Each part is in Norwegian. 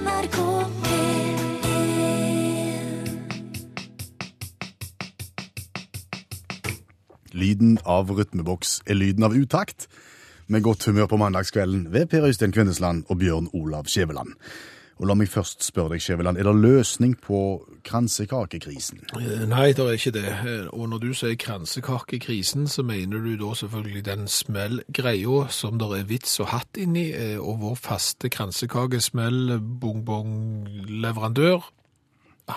NRK P1 Lyden av rytmeboks er lyden av utakt. Med godt humør på mandagskvelden ved Per Øystein Kvindesland og Bjørn Olav Skjæveland. Og la meg først spørre deg, Skjæveland, er det løsning på kransekakekrisen? Eh, Nei, det er ikke det. Eh, Og når du sier kransekakekrisen, så mener du da selvfølgelig den smellgreia som det er vits og hatt inni, eh, og vår faste kransekakesmell bongbong-leverandør,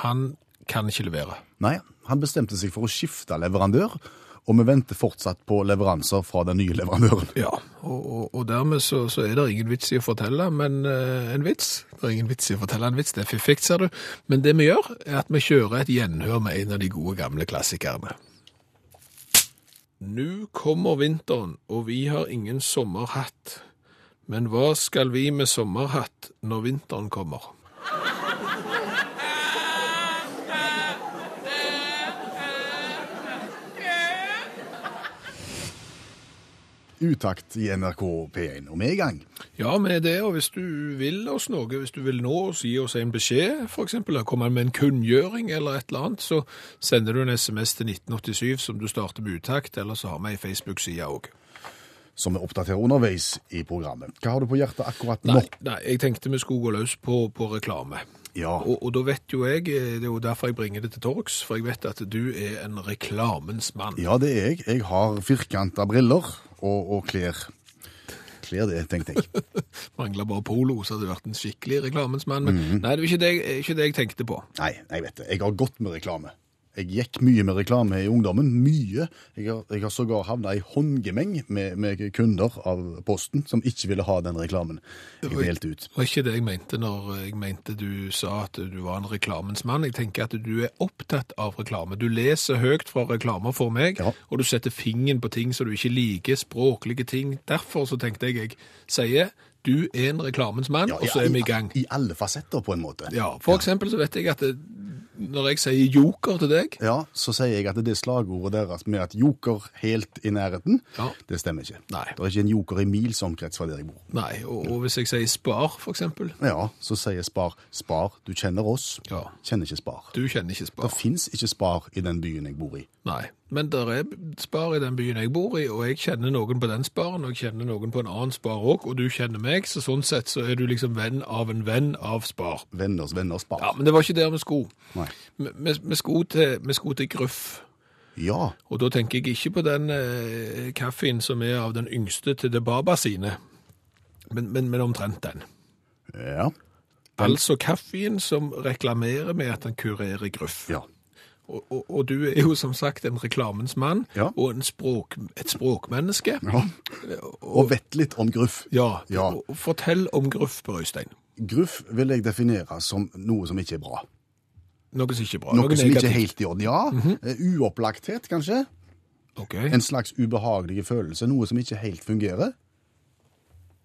han kan ikke levere. Nei, han bestemte seg for å skifte leverandør, og vi venter fortsatt på leveranser fra den nye leverandøren. Ja, og, og, og dermed så, så er det ingen vits i å fortelle, men uh, en vits. Det er ingen vits i å fortelle en vits, det er fiffig, ser du. Men det vi gjør, er at vi kjører et gjenhør med en av de gode gamle klassikerne. Nå kommer vinteren, og vi har ingen sommerhatt. Men hva skal vi med sommerhatt når vinteren kommer? Utakt i NRK P1, og vi er i gang. Ja, med det, og hvis du vil oss noe, hvis du vil nå oss, gi oss en beskjed, eller komme med en kunngjøring eller et eller annet, så sender du en sms til 1987 som du starter med utakt, eller så har vi ei Facebook-side også. Som vi oppdaterer underveis i programmet. Hva har du på hjertet akkurat nå? Nei, nei, jeg tenkte vi skulle gå løs på, på reklame. Ja, Og, og da vet jo jeg, eh, det er jo derfor jeg bringer det til torgs, for jeg vet at du er en reklamens mann. ja, det er jeg. Jeg har firkanta briller og, og klær. Klær det, tenkte jeg. Mangler bare polo, så hadde du vært en skikkelig reklamens mann. Men nei, det var ikke det, ikke det jeg tenkte på. Nei, jeg vet det. Jeg har gått med reklame. Jeg gikk mye med reklame i ungdommen. Mye. Jeg har, jeg har sågar havna i håndgemeng med, med kunder av Posten som ikke ville ha den reklamen. Jeg delte ut. Det var ikke det jeg mente når jeg mente du sa at du var en reklamens mann. Jeg tenker at du er opptatt av reklame. Du leser høyt fra reklamer for meg, Ja. og du setter fingeren på ting som du ikke liker, språklige ting. Derfor så tenkte jeg jeg sier du er en reklamens mann, Ja, og så er vi i gang. I alle fasetter, på en måte. Ja, for eksempel så vet jeg at det, når jeg sier joker til deg, Ja, så sier jeg at det slagordet deres med at joker helt i nærheten, Ja. det stemmer ikke. Nei. Det er ikke en joker i mils omkrets fra der jeg bor. nei, og, og hvis jeg sier spar, eksempel, Ja, så sier Spar Spar, du kjenner oss, Ja. kjenner ikke Spar. du kjenner ikke spar. Det fins ikke Spar i den byen jeg bor i. Nei, men det er spar i den byen jeg bor i, og jeg kjenner noen på den sparen, og jeg kjenner noen på en annen spar òg, og du kjenner meg, så sånn sett så er du liksom venn av en venn av spar. Venners venner Spar. Ja, men det var ikke der vi skulle. Nei. Vi, vi, skulle til, til Gruff, Ja, og da tenker jeg ikke på den eh, kaffen som er av den yngste til det baba sine, men, men, men omtrent den. ja, Altså kaffen som reklamerer med at den kurerer gruff. ja. Og, og, og du er jo som sagt en reklamens mann, Ja. og en språk, et språkmenneske. ja. Og vet litt om gruff. Ja, Ja. Fortell om gruff Øystein. Gruff vil jeg definere som noe som ikke er bra. Noe som ikke er bra. Noe som ikke er helt i orden. Ja, eh, uopplagthet kanskje. Okay. En slags ubehagelig følelse. Noe som ikke helt fungerer.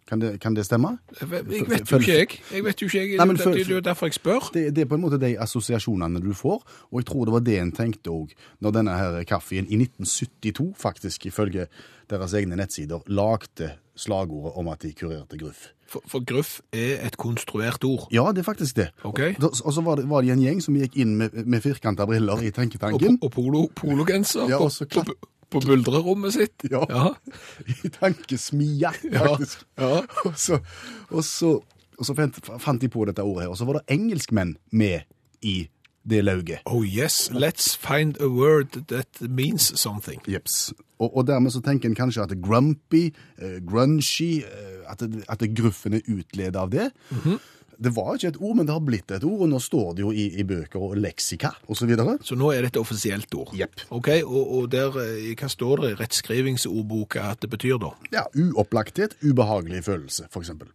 Kan det, kan det stemme? Jeg vet jeg vet jo ikke, jeg. Jeg vet jo ikke, jeg. Nei, men det, det er jo derfor jeg spør. Det, det er på en måte de assosiasjonene du får, og jeg tror det var det en tenkte òg når denne her kaffen i 1972, faktisk ifølge deres egne nettsider, lagde slagordet om at de kurerte gruff. For, for gruff er et konstruert ord. Ja, det er faktisk det. Okay. Og, og så var det, var det en gjeng som gikk inn med, med firkanta briller i tenketanken. og polo, pologenser Ja, på, på, på buldrerommet sitt. Ja. ja. I tankesmia, faktisk. ja. Og så, og så, og så fant, fant de på dette ordet her, og så var det engelskmenn med i det lauget. Oh yes, let's find a word that means something. Jeps. Og, og dermed så tenker en kanskje at grumpy, uh, grungy, uh, at, det- at det gruffen er utledet av det. Det var ikke et ord, men det har blitt et ord, og nå står det jo i, i bøker og leksika og så videre. Så nå er det et offisielt ord. Jepp. Ok, og, og der, eh, hva står det i rettskrivingsordboka at det betyr da? Ja, uopplagthet, ubehagelig følelse, eksempel.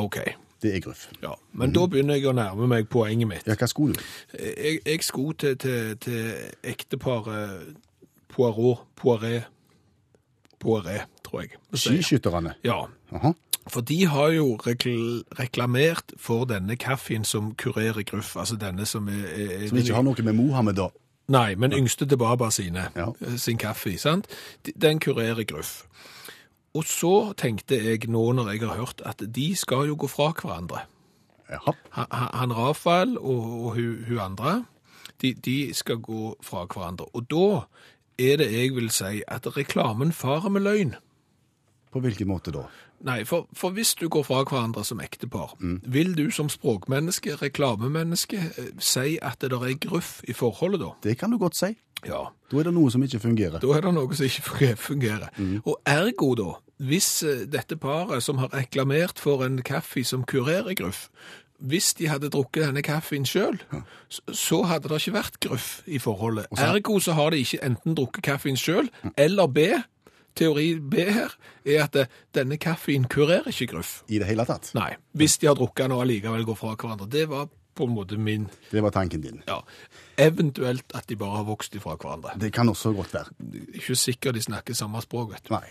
Ok, Det er gruff. ja. Men da begynner jeg å nærme meg poenget mitt. Ja, hva skulle du? Jeg, jeg skulle til, til, til ekteparet Poirot, Poiré Poiré, tror jeg. Skiskytterne. Ja, Aha. for de har jo rekl reklamert for denne kaffen som kurerer gruff, altså denne som er... er Som ikke har noe med Mohammed da. Nei, men yngste til Baba sine, Ja. eh, sin kaffe, sant? Den kurerer gruff. Og så tenkte jeg nå når jeg har hørt at de skal jo gå fra hverandre. Jaha. Han, han Rafael og, og hun, hun andre, de, de skal gå fra hverandre. Og da er det jeg vil si at reklamen farer med løgn. På hvilken måte da? Nei, for, for hvis du går fra hverandre som ektepar, vil du som språkmenneske, reklamemenneske, eh, si at det der er gruff i forholdet da? Det kan du godt si. Ja. Da er det noe som ikke fungerer. Da er det noe som ikke fungerer- Mm. Og ergo da, hvis eh, dette paret som har reklamert for en kaffe som kurerer gruff, hvis de hadde drukket denne kaffen selv, så, så hadde det ikke vært gruff i forholdet. Ergo så har de ikke enten drukket kaffen selv, eller B, teori B her, er at eh, denne kaffen kurerer ikke gruff. I det hele tatt. Nei, hvis de har drukket den og allikevel går fra hverandre. Det var på en måte min, Det var tanken din. ja, eventuelt at de bare har vokst ifra hverandre. Det kan også godt være. Ikke sikkert de snakker samme språk, vet du. Nei.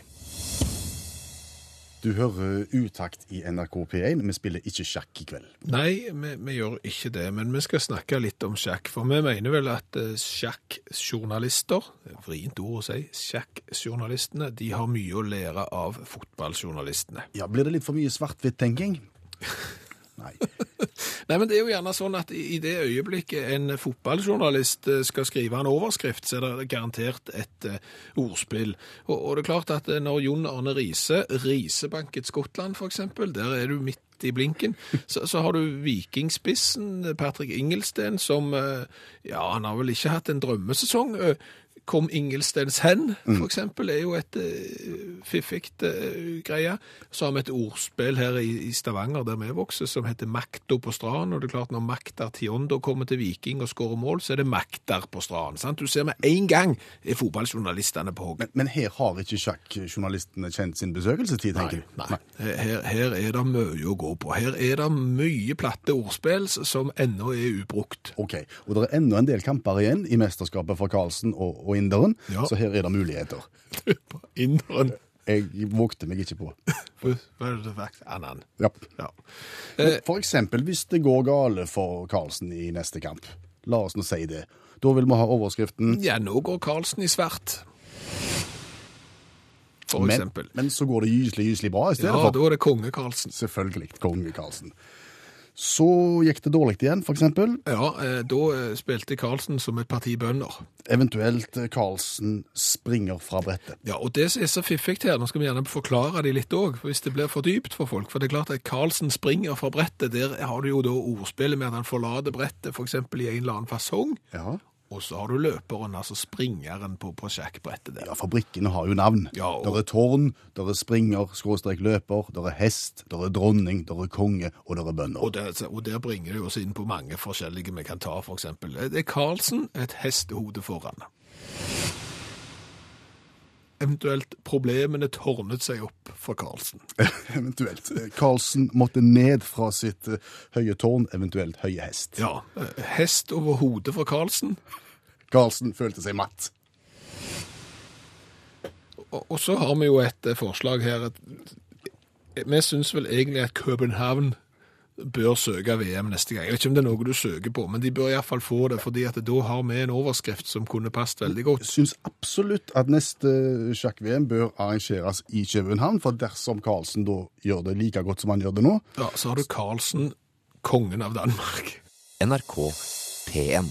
Du hører utakt i NRK P1. Vi spiller ikke sjakk i kveld. Nei, vi, vi gjør ikke det, men vi skal snakke litt om sjakk. For vi mener vel at eh, sjakkjournalister, er vrient ord å si, sjakkjournalistene, de har mye å lære av fotballjournalistene. Ja, Blir det litt for mye svart-hvitt-tenking? Nei. Nei, men det er jo gjerne sånn at i det øyeblikket en fotballjournalist eh, skal skrive en overskrift, så er det garantert et eh, ordspill. Og, og det er klart at eh, når Jon Arne Riise, Risebanket Skottland eksempel, der er du midt i blinken, så, så har du vikingspissen Patrick Ingelsten som, ja, han har vel ikke hatt en drømmesesong. Eh, Kom Ingelstens hen, for eksempel, er jo et uh, fiffig uh, greie. Så har vi et ordspill her i, i Stavanger, der vi vokser, som heter Makta på stranden. Og det er klart, når Maktar Tiondo kommer til Viking og skårer mål, så er det Maktar på stranden. sant? Du ser med en gang er fotballjournalistene på hogg. Men, men her har ikke sjakkjournalistene kjent sin besøkelsestid, tenker du? Nei. Her, her er det mye å gå på. Her er det mye platte ordspill som ennå er ubrukt. Ok, og det er enda en del kamper igjen i mesterskapet for Karlsen og, og Inderen, Ja. så her er det muligheter. Inderen. Jeg vågte meg ikke på. Annen. Ja. Ja. For eksempel hvis det går gale for Karlsen i neste kamp. La oss nå si det. Da vil vi ha overskriften Ja, nå går Karlsen i svart. For men, eksempel. men så går det gyselig, gyselig bra i stedet Ja, for. da er det konge Karlsen. Selvfølgelig konge Karlsen. Så gikk det dårlig igjen, eksempel. Ja, eh, da eh, spilte Karlsen som et parti bønder. Eventuelt eh, Karlsen springer fra brettet. Ja, og det som er så fiffig her, nå skal vi gjerne forklare det litt òg, hvis det blir for dypt for folk. For det er klart at Karlsen springer fra brettet, der har du jo da ordspillet med at han forlater brettet, f.eks. i en eller annen fasong. Ja. Og så har du løperen, altså springeren på, på sjakkbrettet der. ja, fabrikkene har jo navn. Ja, og- Der er tårn, der er springer, skråstrek løper, der er hest, der er dronning, der er konge, og der er bønder. Og der, og der bringer det oss inn på mange forskjellige vi kan ta, for eksempel. Det er Karlsen, et hestehode foran. Eventuelt problemene tårnet seg opp for Karlsen. Eventuelt. Karlsen måtte ned fra sitt eh, høye tårn, eventuelt høye hest. Ja, eh, hest over hodet for Karlsen. Karlsen følte seg matt. Og, og så har vi jo et eh, forslag her. Vi syns vel egentlig at København bør søke VM neste gang. Jeg vet ikke om det er noe du søker på, men de bør iallfall få det, fordi at da har vi en overskrift som kunne passet veldig godt. Jeg Syns absolutt at neste sjakk-VM bør arrangeres i København, for dersom Karlsen da gjør det like godt som han gjør det nå, Ja, Så har du Karlsen, kongen av Danmark. NRK P1.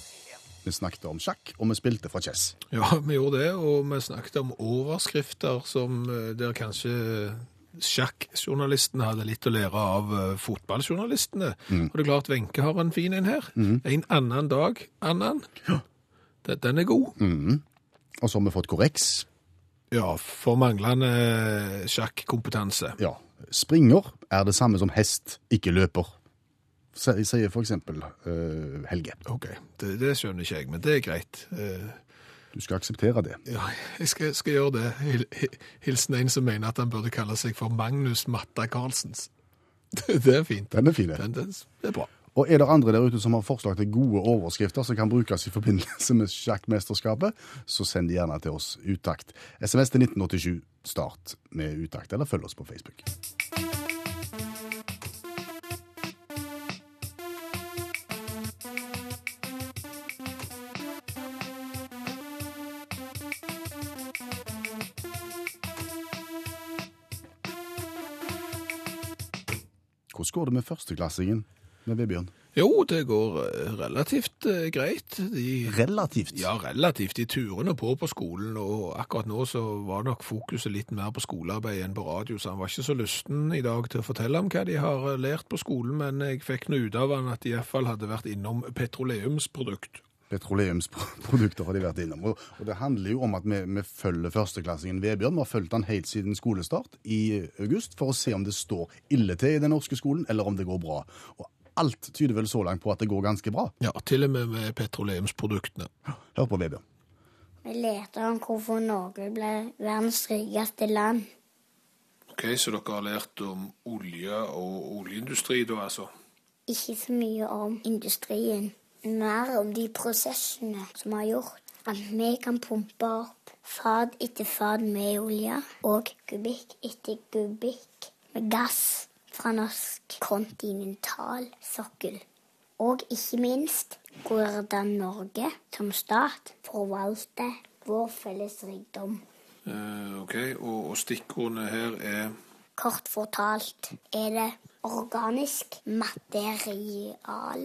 Vi snakket om sjakk, og vi spilte fra chess. Ja, vi gjorde det, og vi snakket om overskrifter som eh, der kanskje sjakkjournalistene hadde litt å lære av eh, fotballjournalistene. Og det er klart Wenche har en fin en her. En annen dag, Annan. Den, den er god. Og så har vi fått korreks. Ja, for manglende eh, sjakkompetanse. Ja, springer er det samme som hest, ikke løper. Sier for eksempel uh, Helge. Ok, det, det skjønner ikke jeg, men det er greit. Eh, Du skal akseptere det. ja, jeg skal, skal gjøre det. Hilsen en som mener at han burde kalle seg for Magnus Matta Karlsens. Det, er fint. Den er fin. Den, den, det er bra. Og er det andre der ute som har forslag til gode overskrifter som kan brukes i forbindelse med sjakkmesterskapet, så send de gjerne til oss utakt. SMS til 1987, start med utakt, eller følg oss på Facebook. Går det med førsteklassingen? med Vebjørn? Jo, det går eh, relativt eh, greit. De, Relativt. ja, relativt. De turene på på skolen, og akkurat nå så var nok fokuset litt mer på skolearbeid enn på radio, så han var ikke så lysten i dag til å fortelle om hva de har eh, lært på skolen, men jeg fikk noe ut av han at de i hvert fall hadde vært innom petroleumsprodukt. Petroleumsprodukter har de vært innom. Og, og det handler jo om at vi, vi følger førsteklassingen Vebjørn. Vi har fulgt han helt siden skolestart i august for å se om det står ille til i den norske skolen, eller om det går bra. Og alt tyder vel så langt på at det går ganske bra. Ja, til og med med petroleumsproduktene. Hør på Vebjørn. Vi leter om hvorfor Norge ble verdens rikeste land. Ok, så dere har lært om olje og oljeindustri da, altså? Ikke så mye om industrien, mer om de prosessene som har gjort at vi kan pumpe opp fad etter fad med olje og kubikk etter kubikk med gass fra norsk kontinentalsokkel. Og ikke minst hvordan Norge som stat forvalter vår felles rikdom. Eh, ok, og, og stikkordene her er Kort fortalt er det organisk material,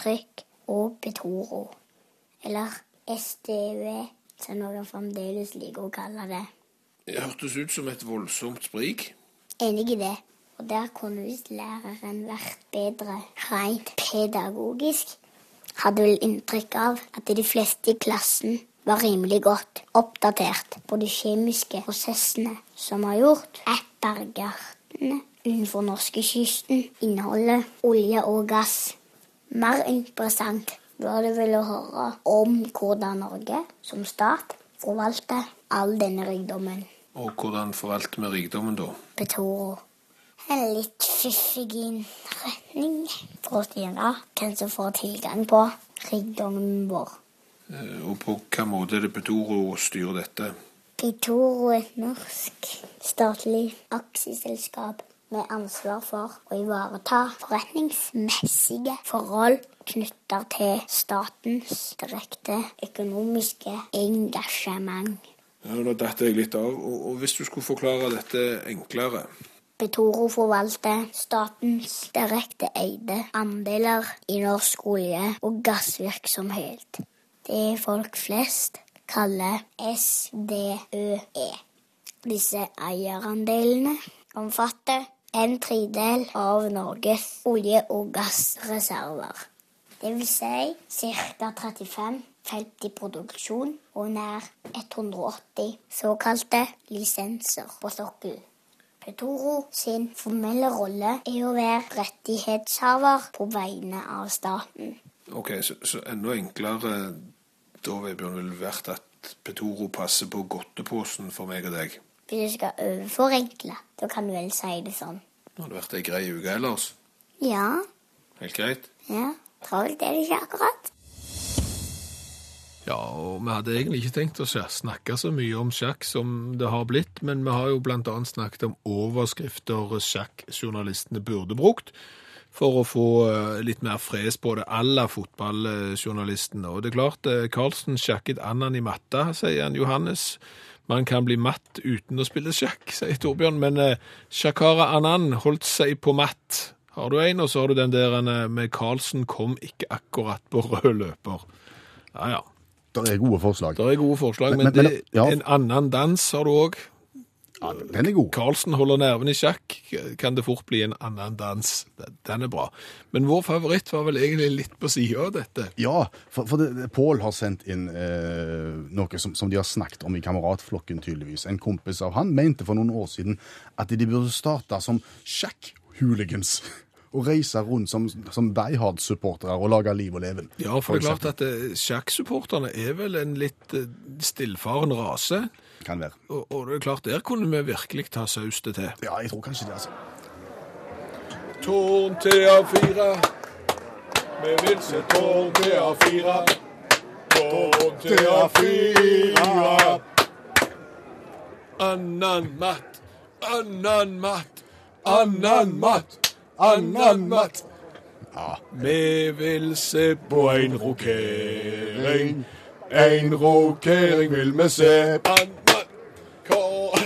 trykk og Petoro. Eller SDØE, som noen fremdeles liker å kalle det. Det hørtes ut som et voldsomt sprik. Enig i det. Og der kunne visst læreren vært bedre rent pedagogisk. Hadde vel inntrykk av at de fleste i klassen var rimelig godt oppdatert på de kjemiske prosessene som har gjort at bergartene utenfor norskekysten inneholder olje og gass. Mer interessant var det vel å høre om hvordan Norge som stat forvalter all denne rikdommen. Og hvordan forvalter vi rikdommen da? Petoro. En litt fiffig innretning for å styre hvem som får tilgang på rikdommen vår. Eh, Og på hvilken måte er det Petoro styrer dette? Petoro er et norsk statlig aksjeselskap med ansvar for å ivareta forretningsmessige forhold knyttet til statens direkte økonomiske engasjement. Ja, Nå datt jeg litt av. Og, og hvis du skulle forklare dette enklere Petoro forvalter statens direkte eide andeler i norsk olje- og gassvirksomhet. Det folk flest kaller SDØE. Disse eierandelene omfatter en tredel av Norges olje- og gassreserver. Vil si ca. 35 felt i produksjon og nær 180 såkalte lisenser på sokkelen. Petoro sin formelle rolle er å være rettighetshaver på vegne av staten. Ok, så, så enda enklere da, Vebjørn, ville vært at Petoro passer på godteposen for meg og deg. Hvis du skal overforenkle, da kan du vel si det sånn. Det hadde vært ei grei uke ellers. Ja, Helt greit? ja, travelt er det ikke akkurat. Ja, og vi hadde egentlig ikke tenkt å snakke så mye om sjakk som det har blitt, men vi har jo blant annet snakket om overskrifter sjakkjournalistene burde brukt for å få eh, litt mer fres på det alla fotballjournalistene. Og det er klart, Karlsen Carlsen sjakket annan i matta, sier han Johannes. Man kan bli matt uten å spille sjakk, sier Torbjørn, men eh, Shakara Annan holdt seg på matt. Har du en, og så har du den der eh, med Carlsen kom ikke akkurat på rød løper. Ja, ja. Det er gode forslag. Det er gode forslag, men, Men- men- det, ja. en annen dans har du òg. Ja, den er god. Carlsen holder nerven i sjakk, kan det fort bli en annen dans. Den er bra. Men vår favoritt var vel egentlig litt på sida av dette. Ja, for, for det, Pål har sendt inn eh, noe som, som de har snakket om i kameratflokken, tydeligvis. En kompis av han mente for noen år siden at de burde starte som sjakk-hooligans. Og reise rundt som, som Die-Hard-supportere og lage liv og leven. Ja, for det er klart at eh, sjakksupporterne er vel en litt eh, stillfaren rase. Kan være. Og, og det er klart, der kunne vi virkelig ta saus til. Ja, jeg tror kanskje det, altså. Tårn til A4. Vi vil se tårn til A4. Tårn til A4. Annan matt, annan matt, annan matt, annan matt. Vi vil se på en rokering. En rokering vil vi se.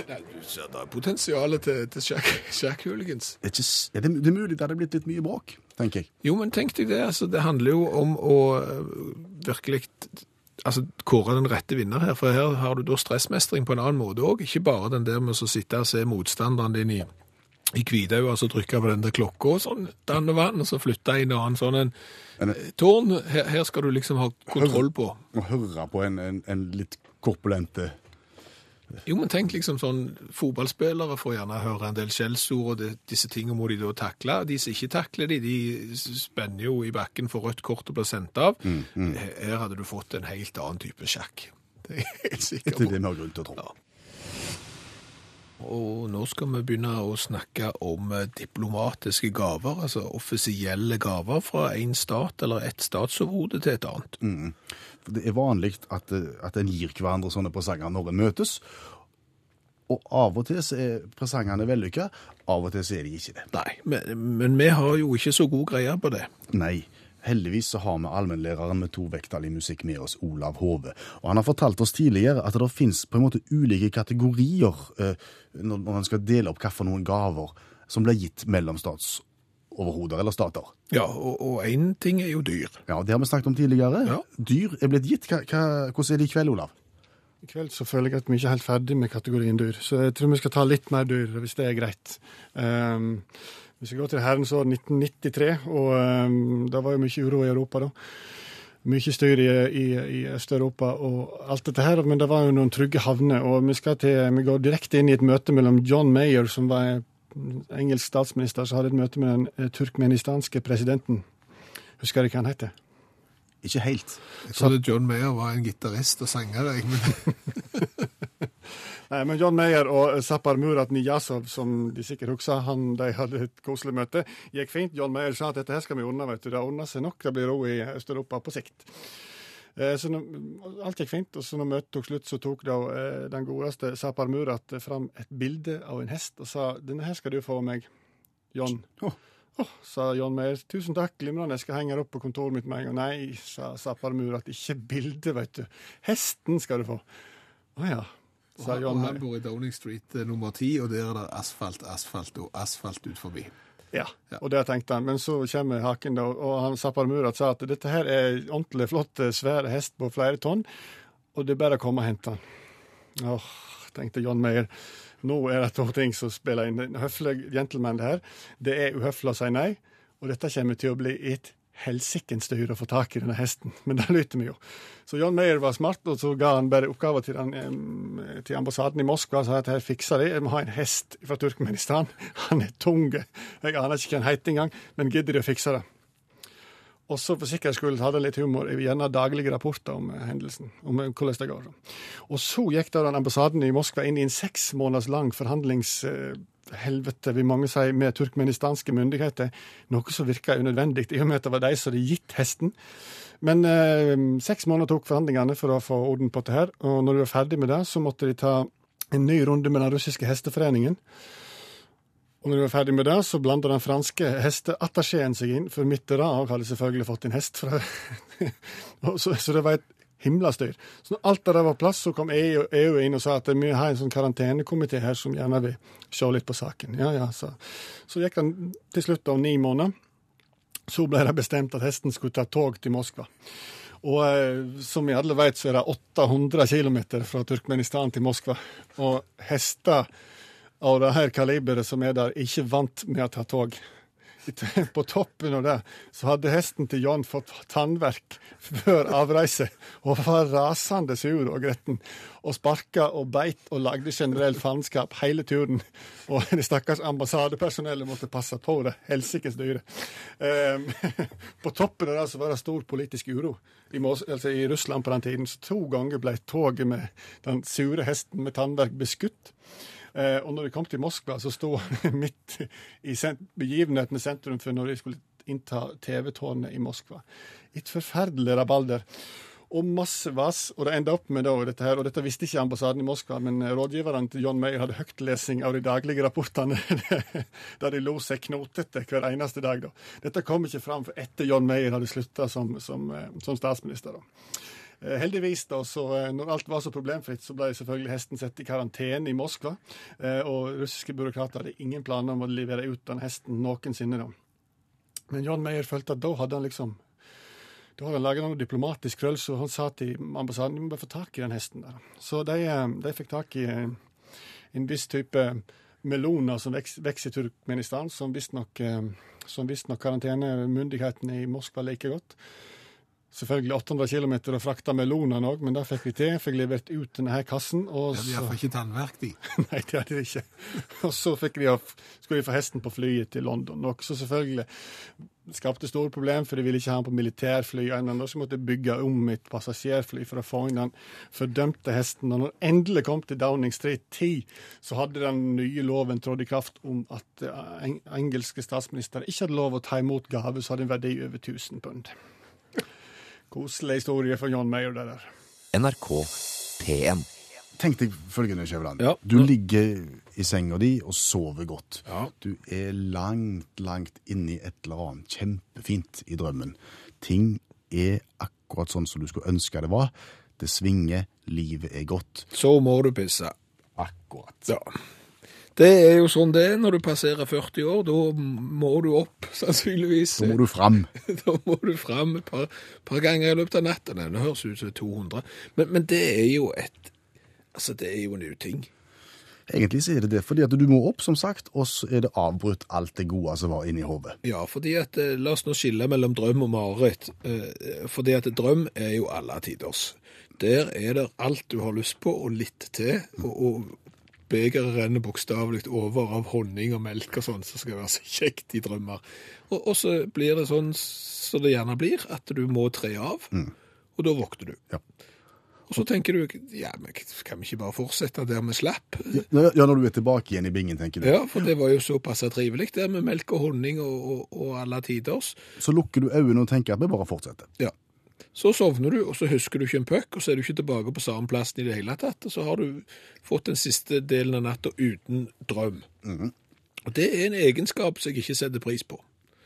Nei, du ser det er potensialet til, til Jack, sjakk-hooligans. Det er, ikke, s- det, det er mulig det hadde blitt litt mye bråk, tenker jeg. Jo, men tenk deg det. Altså, det handler jo om å øh, virkelig altså, kåre den rette vinner her. For her har du da stressmestring på en annen måte òg. Ikke bare den der med å sitte og se motstanderen din i, i Kvitau, altså trykka på den der klokka og sånn, danne vann, og så flytta en annen sånn en eh, tårn. Her, her skal du liksom ha kontroll på. Å høre på en, en, en litt korpulente Jo, men tenk liksom sånn, fotballspillere får gjerne høre en del skjellsord, og det, disse tingene må de da takle. De som ikke takler de, de spenner jo i bakken for rødt kort og blir sendt av. Her her hadde du fått en helt annen type sjakk. Det er jeg helt sikker etter er det vi har grunn til å tro. Ja. Og nå skal vi begynne å snakke om eh, diplomatiske gaver, altså offisielle gaver fra en stat eller et statsoverhode til et annet. For Det er vanlig at, eh, at en gir hverandre sånne presanger når en møtes. Og av og til er presangene vellykka, av og til er de ikke det. Nei, men, men vi har jo ikke så god greie på det. Nei. Heldigvis så har vi allmennlæreren med to vekttall i musikk med oss, Olav Hove. Og han har fortalt oss tidligere at det finnes på en måte ulike kategorier eh, når når man skal dele opp hvilke gaver som blir gitt mellom statsoverhoder eller stater. Ja, og én ting er jo dyr. Ja, Det har vi snakket om tidligere. Ja. Dyr er blitt gitt. Hva, hva, hvordan er det i kveld, Olav? I kveld så føler jeg at vi ikke er helt ferdig med kategorien dyr, så jeg tror vi skal ta litt mer dyr, hvis det er greit. Um, vi går til herrens år 1993, og um, det var jo mye uro i Europa da. Mye styr i, i, i Øst-Europa og alt dette her, men det var jo noen trygge havner. Og vi, skal til, vi går direkte inn i et møte mellom John Mayer, som var engelsk statsminister, som hadde et møte med den eh, turkmenistanske presidenten. Husker dere hva han heter? Ikke helt. Jeg trodde John Mayer var en gitarist og sanger, jeg, men Nei, men John Meyer og Zappar Murat Niyazov, som de sikkert husker, han, de hadde et koselig møte. Gikk fint. John Meyer sa at dette her skal vi ordne, vet du. Det ordner seg nok. Det blir ro i Øst-Europa på sikt. Eh, så når, alt gikk fint, og så når møtet tok slutt, så tok da eh, den godeste Zappar Murat fram et bilde av en hest og sa 'denne her skal du få av meg, John'. Åh. Oh, sa John Meyer. 'Tusen takk, glimrende, jeg skal henge den opp på kontoret mitt med en gang'. 'Nei', sa Zappar Murat, 'ikke bildet, vet du. Hesten skal du få'. Å ja, og her han Meyer. bor i Downing Street eh, nummer ti, og der er det asfalt, asfalt og asfalt ut forbi. Ja, Ja. og det tenkte han. Men så kommer haken, da, og han Sapar Murat sa at dette her er ordentlig flott, svær svære hest på flere tonn, og det er bare å komme og hente han. Åh, tenkte John Meyer. Nå er det to ting som spiller inn. En høflig gentleman, det her. Det er uhøflig å si nei, og dette kommer til å bli et helsikens styr å få tak i denne hesten. Men det lytter vi jo. Så John Mayer var smart, og så ga han bare oppgaver til, til ambassaden i Moskva. og sa at her fikser de. Jeg må ha en hest fra Turkmenistan. Han er tung. Jeg aner ikke hva han heter engang, men gidder de å fikse det? Og så for sikkerhets skyld hadde litt humor, gjerne daglige rapporter om eh, hendelsen. om eh, hvordan det går. Og så gikk da den ambassaden i Moskva inn i en seks måneders lang forhandlingshelvete, vil mange si, med turkmenistanske myndigheter. Noe som virka unødvendig, i og med at det var de som hadde gitt hesten. Men eh, seks måneder tok forhandlingene for å få orden på det her. Og når de var ferdig med det, så måtte de ta en ny runde med den russiske hesteforeningen. Og når de var ferdig med det, så blanda den franske hesteattachéen seg inn, for Mitterrand hadde selvfølgelig fått en hest. Fra så, så det var et himla styr. Så når alt det der var plass, så kom EU, EU inn og sa at vi har en sånn karantenekomité her som gjerne vil se litt på saken. Ja, ja, så. så gikk den til slutt av ni måneder. Så ble det bestemt at hesten skulle ta tog til Moskva. Og eh, som vi alle vet, så er det 800 km fra Turkmenistan til Moskva. Og hester av det her kaliberet som er der, er ikke vant med å ta tog. På toppen av det så hadde hesten til John fått tannverk før avreise og var rasende sur og gretten. Og sparka og beit og lagde generell faenskap hele turen. Og det stakkars ambassadepersonellet måtte passe på det helsikes dyret. Um, på toppen av det så var det stor politisk uro i, Mos altså i Russland på den tiden. Så to ganger ble toget med den sure hesten med tannverk beskutt. Eh, og når de kom til Moskva, så sto han midt i begivenhetene sentrum for når de skulle innta TV-tårnet i Moskva. Et forferdelig rabalder. Og masse vas. Og det enda opp med da, dette her, og dette visste ikke ambassaden i Moskva, men rådgiveren rådgiverne til John Mayer hadde høytlesing av de daglige rapportene, der de lo seg knotete hver eneste dag. da. Dette kom ikke fram for etter John Mayer hadde slutta som, som, eh, som statsminister. da. Eh, Heldigvis, da, så eh, når alt var så problemfritt, så ble selvfølgelig hesten satt i karantene i Moskva. Eh, Og russiske byråkrater hadde ingen planer om å levere ut den hesten noensinne. da. Men John Meyer følte at da hadde han liksom da hadde han laget noe diplomatisk krøll, så han sa til ambassaden vi må bare få tak i den hesten. der. Så de, de fikk tak i en viss type meloner som vokser i Turkmenistan, som visstnok visst karantenemyndighetene i Moskva liker godt. Selvfølgelig 800 km å frakte melonene òg, men det fikk vi til. Fikk levert ut denne her kassen. Og Det er så, iallfall ikke tannverk, de. nei, det hadde de ikke. Og så av- skulle vi få hesten på flyet til London. Som selvfølgelig skapte store problemer, for de ville ikke ha den på militærfly. ennå, Så måtte de bygge om et passasjerfly for å få inn den fordømte hesten. Og når den endelig kom til Downing Street 10, så hadde den nye loven trådt i kraft om at eh, engelske statsminister ikke hadde lov å ta imot gave som hadde en verdi over 1000 pund. Koselig historie for John Mayer, det der. NRK P1. Tenk deg følgende, Skjæveland. Ja. Du ligger i senga di og sover godt. Ja. Du er langt, langt inni et eller annet kjempefint i drømmen. Ting er akkurat sånn som du skulle ønske det var. Det svinger, livet er godt. Så må du pisse. Akkurat. Ja. Det er jo sånn det er når du passerer 40 år. Da må du opp, sannsynligvis. Da må du fram. Da må du fram et par, par ganger i løpet av natten. Det høres ut som 200. Men, men det er jo et Altså, det er jo en uting. Egentlig så er det det, fordi at du må opp, som sagt, og så er det avbrutt alt det gode som var inni hodet. Ja, fordi at eh, La oss nå skille mellom drøm og mareritt. Eh, fordi at drøm er jo alle tiders. Der er det alt du har lyst på, og litt til. Og, og begeret renner bokstavelig over av honning og melk og sånn, så skal det være så kjekt i drømmer. Og, og så blir det sånn som det gjerne blir, at du må tre av, og da våkner du. Ja. Og så tenker du ja, men kan vi ikke bare fortsette der vi slapp? Ja, ja, når du er tilbake igjen i bingen, tenker du. Ja, for det var jo såpass trivelig der med melk og honning og, og, og alle tiders. Så lukker du øynene og tenker at vi bare fortsetter. Ja. Så sovner du, og så husker du ikke en puck, og så er du ikke tilbake på samme plassen i det hele tatt, og så har du fått den siste delen av natta uten drøm. Og det er en egenskap som jeg ikke setter pris på.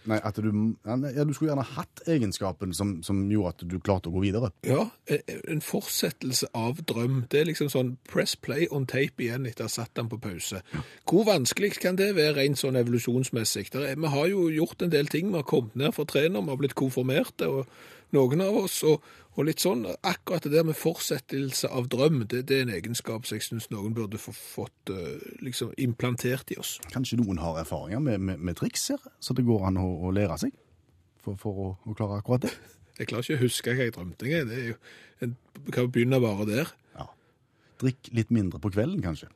Nei, at du, ja, du skulle gjerne hatt egenskapen som, som gjorde at du klarte å gå videre. Ja, e- en fortsettelse av drøm. Det er liksom sånn press play on tape igjen etter å ha satt den på pause. Hvor vanskelig kan det være rent sånn evolusjonsmessig? Der er, vi har jo gjort en del ting. Vi har kommet ned fra trener, vi har blitt konfirmerte, og noen av oss, og, og litt sånn. Akkurat det der med fortsettelse av drøm, det, det er en egenskap som jeg syns noen burde få fått eh, liksom implantert i oss. Kanskje noen har erfaringer med, med, med triks her, så det går an å, å lære seg for, for å, å klare akkurat det. Jeg klarer ikke å huske hva jeg drømte. jeg. Det er jo, en kan begynne bare der. Ja. Drikk litt mindre på kvelden, kanskje.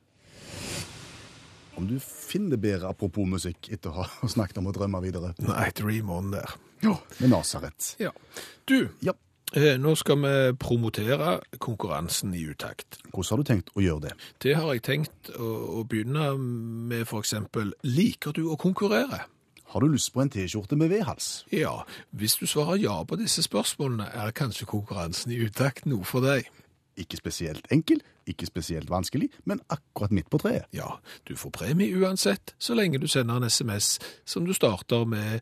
Om du finner bedre apropos musikk etter å ha snakket om å drømme videre. Nei, dream on der. Ja. Med Nasaret. Ja. Du, Ja. eh, nå skal vi promotere konkurransen i utakt. Hvordan har du tenkt å gjøre det? Det har jeg tenkt å, å begynne med eksempel, liker du å konkurrere? Har du lyst på en T-skjorte med V-hals? Ja, hvis du svarer ja på disse spørsmålene, er kanskje konkurransen i utakt noe for deg. Ikke spesielt enkel, ikke spesielt vanskelig, men akkurat midt på treet. Ja, du får premie uansett, så lenge du sender en SMS som du starter med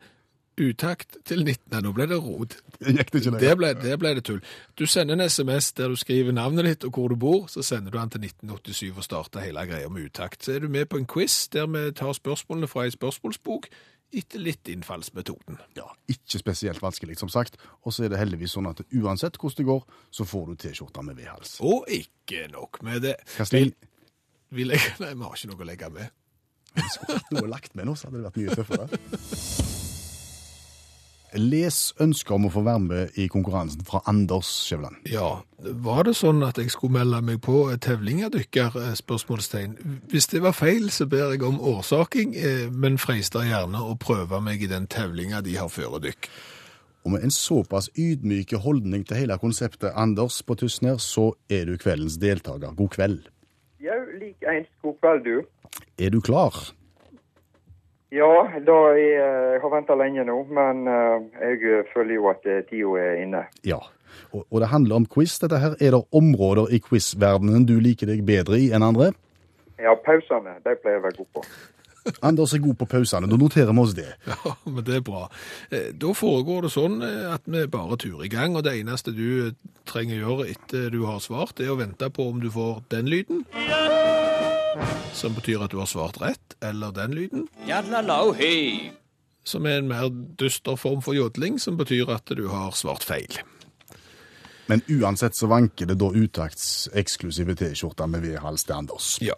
utakt til 19. Nei, Nå ble det rot. Gikk det ikke Det ble, det ble det tull. Du sender en SMS der du skriver navnet ditt og hvor du bor, så sender du den til 1987 og starter hele greia med utakt. Så er du med på en quiz der vi tar spørsmålene fra ei spørsmålsbok etter litt innfallsmetoden. Ja, ikke spesielt vanskelig, som sagt. Og så er det heldigvis sånn at uansett hvordan det går, så får du T-skjorta med V-hals. Og ikke nok med det. Hva stil? Vi legger, nei, vi har ikke noe å legge med. Skulle hatt noe lagt med nå, så hadde det vært mye tøffere. Les ønsker om å få være med i konkurransen fra Anders Skjæveland. Ja, var det sånn at jeg skulle melde meg på tevlingadykker, dykker? spørsmålstegn? Hvis det var feil, så ber jeg om årsaking, eh, men freister gjerne å prøve meg i den tevlinga de har før å dykke. Og med en såpass ydmyke holdning til hele konseptet Anders på Tysner, så er du kveldens deltaker. God kveld. Jau, likeens. God kveld, du. Er du klar? Ja, da jeg, jeg har venta lenge nå, men eh, jeg føler jo at eh, tida er inne. Ja. Og, og det handler om quiz, dette her. Er det områder i quizverdenen du liker deg bedre i enn andre? Ja, pausene, de pleier jeg å være god på. Anders er god på pausene. Da noterer vi oss det. Ja, men det er bra. Eh, Da foregår det sånn eh, at vi bare turer i gang, og det eneste du eh, trenger å gjøre etter du har svart, er å vente på om du får den lyden, som betyr at du har svart rett, eller den lyden, som er en mer dyster form for jodling, som betyr at du har svart feil. Men uansett så vanker det da utakts eksklusive T-skjorter med V-hals til Anders. Ja.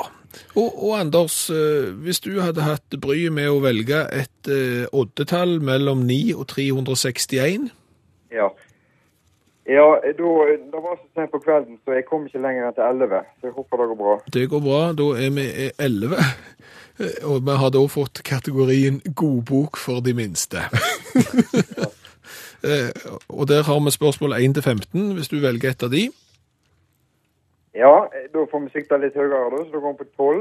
Og, og Anders, eh, hvis du hadde hatt bryet med å velge et eh, oddetall mellom 9 og 361, Ja. Ja, da, det var så sent på kvelden, så jeg kom ikke lenger enn til 11. Så jeg håper det går bra. Det går bra. Da er vi 11. Og vi har da fått kategorien godbok for de minste. Eh, Og der har vi spørsmål 1 til 15, hvis du velger et av de. Ja, da får vi sikta litt høyere, da, så da går vi på 12.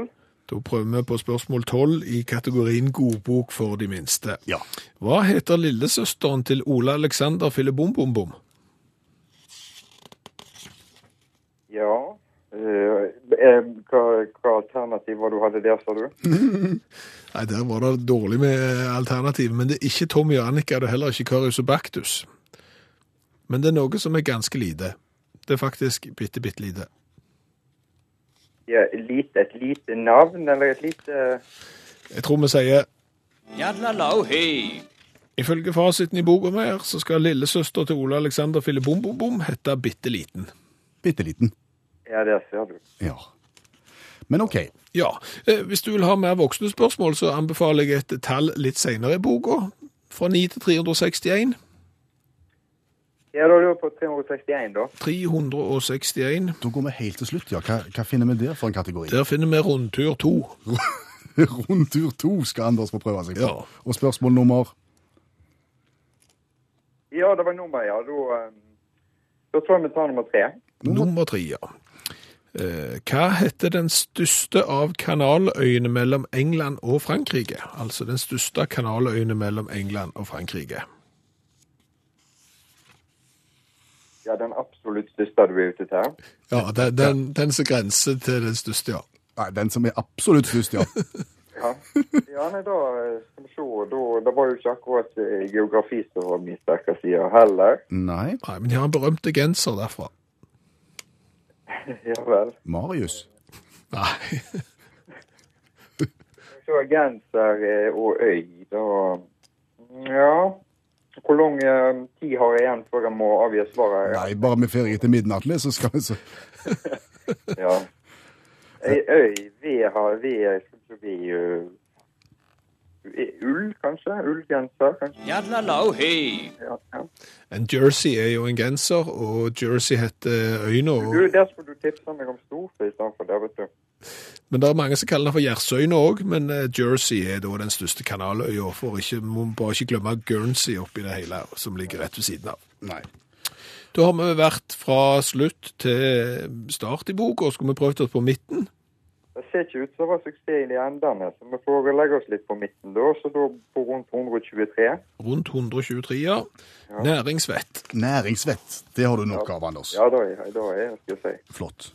Da prøver vi på spørsmål 12 i kategorien godbok for de minste. Ja. Hva heter lillesøsteren til Ole Alexander Fillebom-bom-bom? Ja. Eh, eh, hva, hva alternativ var du hadde der, sa du? Nei, der var det dårlig med alternativ, men det er ikke Tommy og Annika, det er heller ikke Karius og Baktus. Men det er noe som er ganske lite. Det er faktisk bitte, bitte lite. Ja, lite, et lite navn, eller et lite Jeg tror vi sier Ifølge fasiten i boka mi så skal lillesøster til Ole Alexander Fillebom-bom-bom hete Bitte liten. Bitte liten. Ja, det ser du. Ja. Men OK. Ja, eh, hvis du vil ha mer voksne spørsmål, så anbefaler jeg et tall litt senere i boka. Fra 9 til 361. Ja, da er du på 361, da. 361. Da går vi helt til slutt, ja. Hva, hva finner vi der for en kategori? Der finner vi rundtur to. Rundtur to skal Anders få prøve seg på. Ja. Og spørsmål nummer Ja, det var nummer, ja. Da, eh, da tror jeg vi tar nummer tre. Nummer tre, ja. Eh, hva heter den største av kanaløyene mellom England og Frankrike? Altså den største kanaløyene mellom England og Frankrike. Ja, den absolutt største du er ute til. Ja, den, den, den som grenser til den største, ja. Nei, den som er absolutt størst, ja. Ja, ja nei, da skal vi se. Da, det var jo ikke akkurat eh, geografi som var min sterke side heller. Nei. Nei, men de har en berømte genser derfra. Ja vel. Marius. Nei, Så genser eh, og øy, da Ja. Hvor lang eh, tid har jeg igjen før jeg må avgi svaret? Nei, bare med ferie til midnatt, så skal vi så Ja. Ei øy, vi har vi skal vi uh, Ull, kanskje? Ullgenser, kanskje? Ja, ja. en jersey er jo en genser, og jersey heter øyne. Du, Og, der skulle du tipsa meg om storfe istedenfor det, vet du. men det er mange som kaller den for Gjersøyne òg, men eh, jersey er da den største kanaløya. For ikke, må bare ikke glemme Guernsey oppi det hele, som ligger rett ved siden av. Nei. Da har vi vært fra slutt til start i boka, og skulle vi prøvd oss på midten. Det ser ikke ut som det var suksess i de endene, så vi får legge oss litt på midten da. Så da på rundt 123. Rundt 123, ja. Næringsvett. Næringsvett, det har du nok av, Anders. Ja, da er er jeg, skal jeg si. Flott.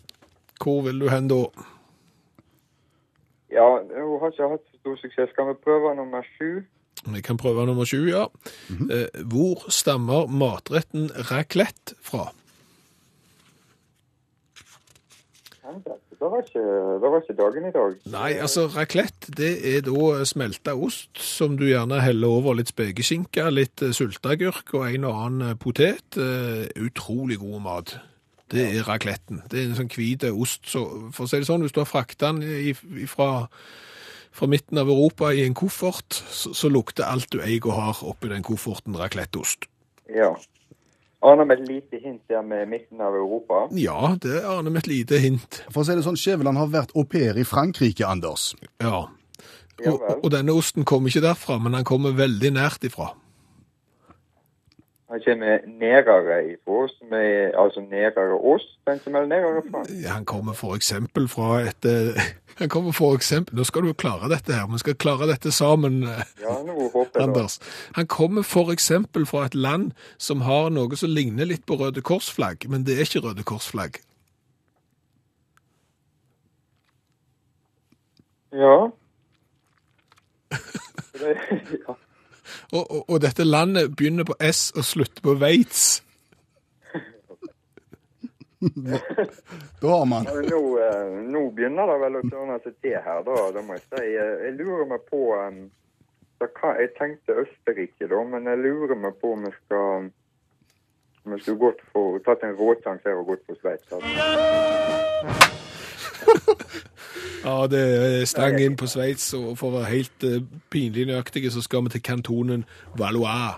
Hvor vil du hen da? Ja, hun har ikke hatt så stor suksess. Skal vi prøve nummer sju? Vi kan prøve nummer sju, ja. eh, hvor stammer matretten raclette fra? Det var ikke, det var ikke dagen i dag. Nei, altså raclette det er da smelta ost som du gjerne heller over litt spekeskinke, litt sulteagurk og en og annen eh, potet. Eh, Utrolig god mat. Det er racletten. Det er en sånn hvit ost. Så for å si det sånn, hvis du har frakta den fra, fra midten av Europa i en koffert, så, så lukter alt du eier og har oppi den kofferten racletteost. Ja. Aner med et lite hint der med midten av Europa. Ja, det aner vi et lite hint. For å si det sånn, Skjæveland har vært au pair i Frankrike, Anders. Ja. Ja Og, og denne osten kommer ikke derfra, men den kommer veldig nært ifra. Han kommer nærere ifra, som er altså nærere oss. Den som er nærere fra. Han kommer for eksempel fra et eh, Han kommer for eksempel Nå skal du klare dette her, vi skal klare dette sammen, eh, Ja, nå håper jeg. Anders. Han kommer f.eks. fra et land som har noe som ligner litt på Røde Kors-flagg, men det er ikke Røde Kors-flagg. Ja. Ja. Og, og, og dette landet begynner på S og slutter på Veits. Da har man ja, Nå, eh, nå begynner det vel å tørne seg til her, da, det må jeg si. Eh, Jeg lurer meg på da kan, Jeg tenkte Østerrike, da, men jeg lurer meg på om vi skal om vi skulle gått for, tatt en råsjanse her og gått for Sveits. Altså. Ja, det er stang inn på Sveits, og for å være helt uh, pinlig nøyaktige, så skal vi til kantonen Valois.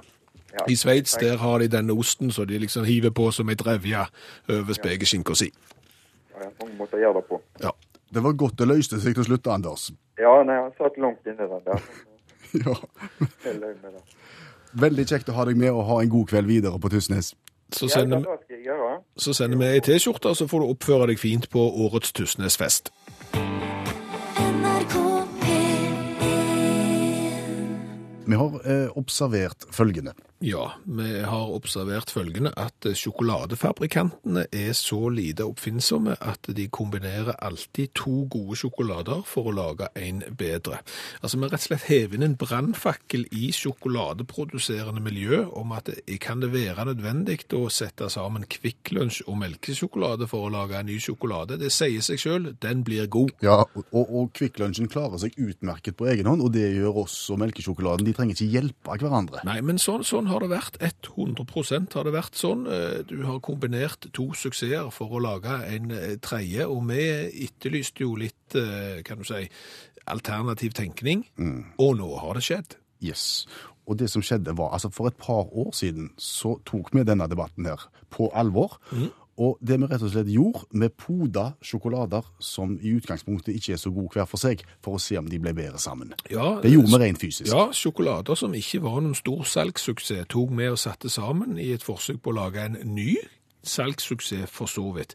Ja. I Sveits der har de denne osten så de liksom hiver på som ei drevje over spekeskinka si. Ja, måter å gjøre det på. Ja. Det var godt det løste seg til slutt, Anders. Ja, nei, han satt langt inne den der. Ja. Veldig kjekt å ha deg med og ha en god kveld videre på Tysnes. Så Ja, sender, det skal jeg gjøre. så sender vi ei T-skjorte, så får du oppføre deg fint på årets Tysnesfest. NRK P1 Vi har eh, observert følgende. Ja, vi har observert følgende at sjokoladefabrikantene er så lite oppfinnsomme at de kombinerer alltid to gode sjokolader for å lage en bedre. Altså, vi rett og slett hever inn en brannfakkel i sjokoladeproduserende miljø om at det kan det være nødvendig å sette sammen Kvikk Lunsj og melkesjokolade for å lage en ny sjokolade. Det sier seg selv, den blir god. Ja, og, og Kvikk Lunsjen klarer seg utmerket på egen hånd, og det gjør også melkesjokoladen. De trenger ikke hjelpe hverandre. Nei, men sånn, sånn har det vært. 100% har det vært sånn. Eh, Du har kombinert to suksesser for å lage en eh, tredje, og vi etterlyste jo litt, eh, kan du si, alternativ tenkning, og nå har det skjedd. Yes. Og det som skjedde var, altså For et par år siden så tok vi denne debatten her på alvor. Og det vi rett og slett gjorde, vi poda sjokolader som i utgangspunktet ikke er så gode hver for seg, for å se om de ble bedre sammen. Ja, Det gjorde vi rent fysisk. Ja, sjokolader som ikke var noen stor salgssuksess, tok vi og satte sammen i et forsøk på å lage en ny salgssuksess for så vidt.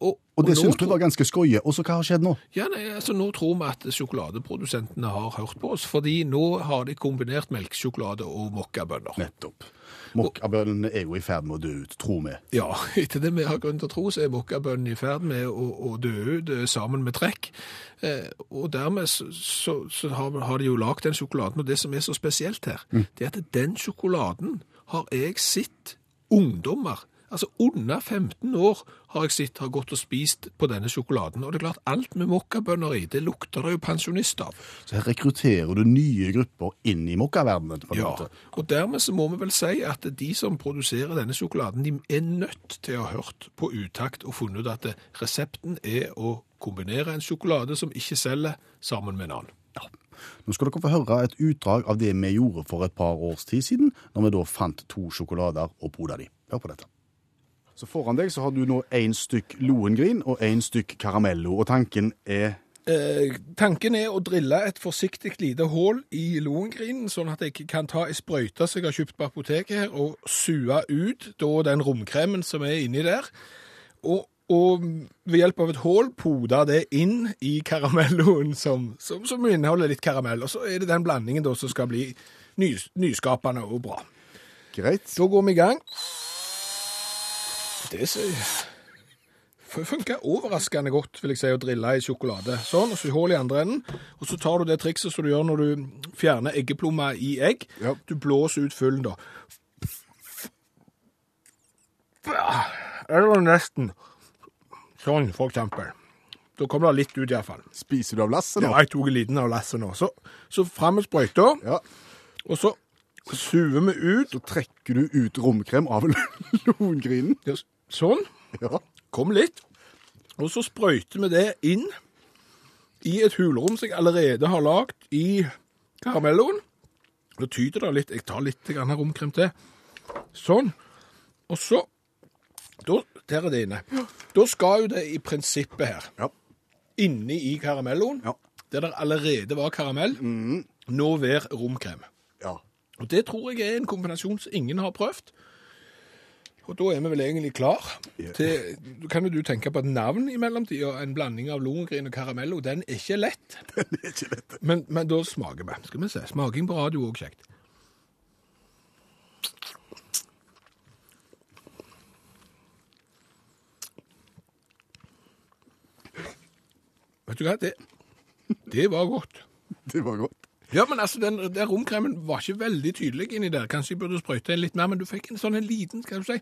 Og, Og det syns du var ganske skøye. Og så hva har skjedd nå? Ja, nei, altså Nå tror vi at sjokoladeprodusentene har hørt på oss, fordi nå har de kombinert melkesjokolade og mokkabønner. Nettopp. Mokkabønnene er jo i ferd med å dø ut, tror vi. Ja, etter det vi har grunn til å tro, så er mokkabønnen i ferd med å, å dø ut eh, sammen med trekk. Eh, og dermed så, så, så har, har de jo lagd den sjokoladen. Og det som er så spesielt her, det er at den sjokoladen har jeg sett ungdommer Altså under 15 år har jeg sett har gått og spist på denne sjokoladen. Og det er klart, alt med mokkabønner i, det lukter det jo pensjonist av. Så her rekrutterer du nye grupper inn i mokkaverdenen. Ja, måte. og dermed så må vi vel si at de som produserer denne sjokoladen, de er nødt til å ha hørt på utakt og funnet ut at resepten er å kombinere en sjokolade som ikke selger, sammen med en annen. Nå skal dere få høre et utdrag av det vi gjorde for et par års tid siden, når vi da fant to sjokolader og poda de. Hør på dette. Så foran deg så har du nå én stykk Lohengrin og én stykk Caramello, og tanken er Eh, tanken er å drille et forsiktig lite hull i lohengrinen, sånn at jeg kan ta ei sprøyte som jeg har kjøpt på apoteket her, og sue ut da den romkremen som er inni der. Og, og ved hjelp av et hull pode det inn i karamelloen som, som, som inneholder litt karamell. Og så er det den blandingen da som skal bli nys, nyskapende og bra. greit. Da går vi i gang. Det funker overraskende godt, vil jeg si, å drille i sjokolade. Sånn, og så hull i andre enden. Og så tar du det trikset som du gjør når du fjerner eggeplomma i egg. Ja. Du blåser ut fyllen da. Eller nesten. Sånn, for eksempel. Da kommer det litt ut i hvert fall. Spiser du av lasset nå? Ja, jeg tok en liten av lasset nå. Så, så frem med sprøyta, Ja. og så suver vi ut. Så trekker du ut romkrem av longrinen? Ja, Sånn. Ja. Kom litt. Og så sprøyter vi det inn i et hulrom som jeg allerede har lagd i karamelloen. Nå tyter det litt. Jeg tar litt romkrem til. Sånn. Og så da, Der er det inne. Da skal jo det i prinsippet her, Ja. inni i karamelloen, Ja. der det allerede var karamell, nå være romkrem. ja. Og det tror jeg er en kombinasjon som ingen har prøvd. Og da er vi vel egentlig klar til Kan jo du tenke på et navn i mellomtida? En blanding av Lohengrin og Caramello. Den er ikke lett. Den er ikke lett. Men, men da smaker vi. Skal vi se. Smaking på radio òg kjekt. Vet du hva? Det, det var godt. Det var godt. Ja, men altså, den, den romkremen var ikke veldig tydelig inni der. Kanskje jeg burde sprøyte inn litt mer, men du fikk en sånn en liten, skal du si,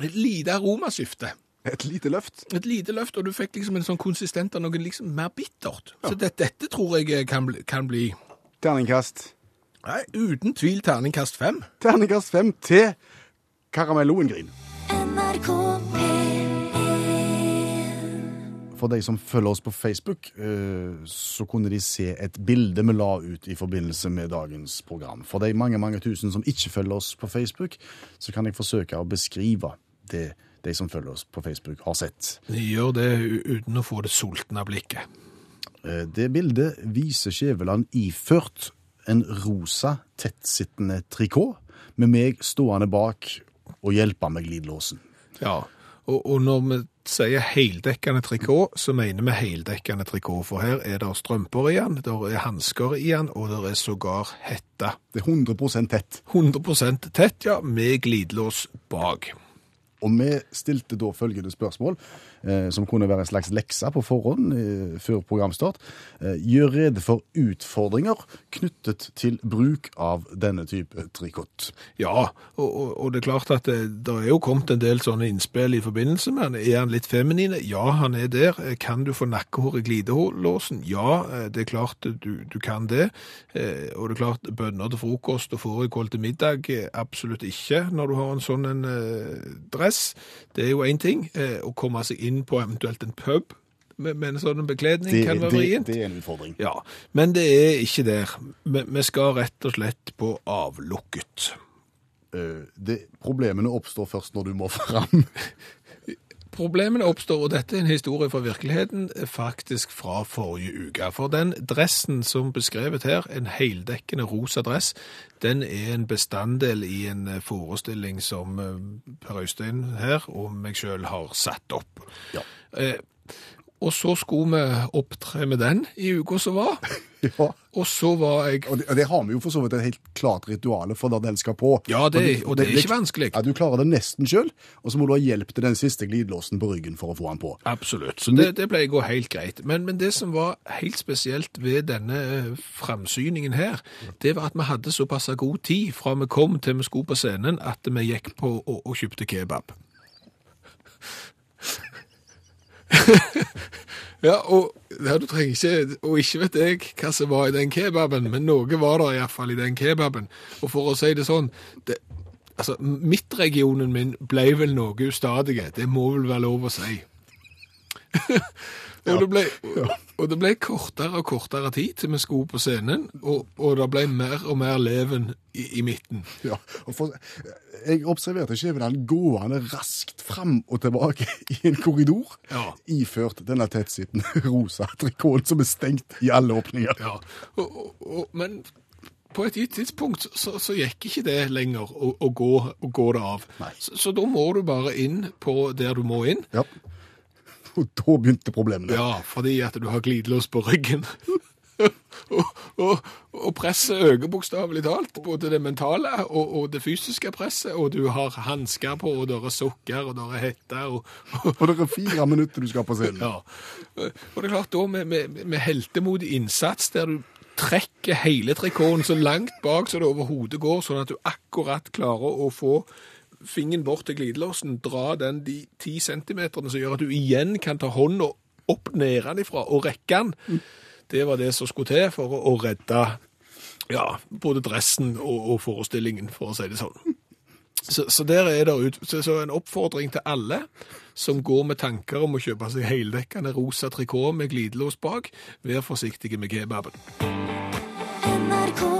et lite aromaskifte. Et lite løft. Et lite løft, og du fikk liksom en sånn konsistent av noe liksom mer bittert. Så det, dette tror jeg kan bli, kan bli Terningkast. nei, uten tvil terningkast fem. Terningkast fem til Karamelloengrin. NRK P1 For de som følger oss på Facebook, eh, så kunne de se et bilde vi la ut i forbindelse med dagens program. For de mange, mange tusen som ikke følger oss på Facebook, så kan jeg forsøke å beskrive det de som følger oss på Facebook, har sett. Gjør det uten å få det sultne blikket. Eh, Det bildet viser Skjæveland iført en rosa, tettsittende trikot, med meg stående bak og hjelpe med glidelåsen. Ja, og, og når vi sier heldekkende trikot, så mener vi heldekkende trikot, for her er det strømper i den, der er hansker i den, og der er sågar hette. Det er 100 tett. 100% tett, ja, med glidelås bak. Og vi stilte da følgende spørsmål, eh, som kunne være en slags lekse på forhånd eh, før programstart. Eh, gjør rede for utfordringer knyttet til bruk av denne type trikot. Ja, og, og, det er klart at det, det er jo kommet en del sånne innspill i forbindelse med han. Er han litt feminine? Ja, han er der. Kan du få nakkehår i glidelåsen? Ja, eh, det er klart du, du kan det. Eh, Og det er klart bønner til frokost og fårikål til middag, eh, absolutt ikke når du har en sånn en eh, dress. Det er jo en ting. eh, Å komme seg inn på eventuelt en pub med, en sånn bekledning Det, kan være vrient. det er en utfordring. Ja, men det er ikke der. Vi, vi skal rett og slett på avlukket. Eh, det, problemene oppstår først når du må fram. Problemene oppstår, og dette er en historie fra virkeligheten, faktisk fra forrige uke. For den dressen som beskrevet her, en heldekkende rosa dress, den er en bestanddel i en eh, forestilling som eh, Per Øystein her og meg selv har satt opp. Ja. Eh, og så skulle vi opptre med den i uka som var, ja. og så var jeg Og det, og det har vi jo for så vidt et helt klart rituale for når den skal på. Ja, det, og det er ikke vanskelig. Ja, du klarer det nesten sjøl, og så må du ha hjelp til den siste glidelåsen på ryggen for å få den på. Absolutt. Så det, det ble gå helt greit. Men, men det som var helt spesielt ved denne eh, framsyningen her, det var at vi hadde såpass god tid fra vi kom til vi skulle på scenen, at vi gikk på og, og kjøpte kebab. ja, og ja, du trenger ikke, og ikke vet jeg hva som var i den kebaben, men noe var det iallfall i den kebaben. Og for å si det sånn, det, altså, midtregionen min ble vel noe ustadige, det må vel være lov å si. Og, det ble, og det ble kortere og kortere tid til vi skulle på scenen, og, og det ble mer og mer leven i, i midten. Ja, for, jeg observerte Skjæveland gående raskt fram og tilbake i en korridor, Ja. iført denne tettsittende rosa trikoten som er stengt i alle åpninger. Ja, men på et gitt tidspunkt så, så gikk ikke det lenger å, å, gå, å gå det av. Så, så da må du bare inn på der du må inn. Ja. Og da begynte problemene. Ja, fordi at du har glidelås på ryggen. og, og, og presset øker bokstavelig talt, både det mentale og, og det fysiske presset, og du har hansker på, og der er sokker, og der er hette, og, og det er fire minutter du skal på scenen. ja. Og det er klart da, med, med, med heltemodig innsats, der du trekker hele trikoten så langt bak så det overhodet går, sånn at du akkurat klarer å få fingeren bort til glidelåsen, dra den de ti centimeterne, som gjør at du igjen kan ta hånda opp nedenfra og rekke den. Det var det som skulle til for å redde ja, både dressen og, og forestillingen, for å si det sånn. Så, så der er det ut, så, så en oppfordring til alle som går med tanker om å kjøpe seg heldekkende rosa trikot med glidelås bak, vær forsiktige med kebaben. NRK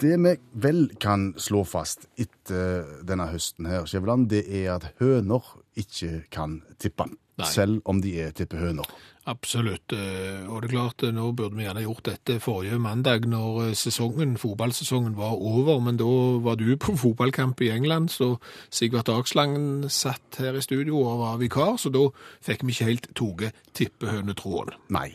Det vi vel kan slå fast etter denne høsten her, Skjæveland, det er at høner ikke kan tippe. Nei. Selv om de er tippehøner. Absolutt. eh, Og det er klart, eh, nå burde vi gjerne gjort dette forrige mandag når eh, sesongen, fotballsesongen var over, men da var du på fotballkamp i England, så Sigvart Dagslangen satt her i studio og var vikar, så da fikk vi ikke helt toget tippehønetråden. Nei.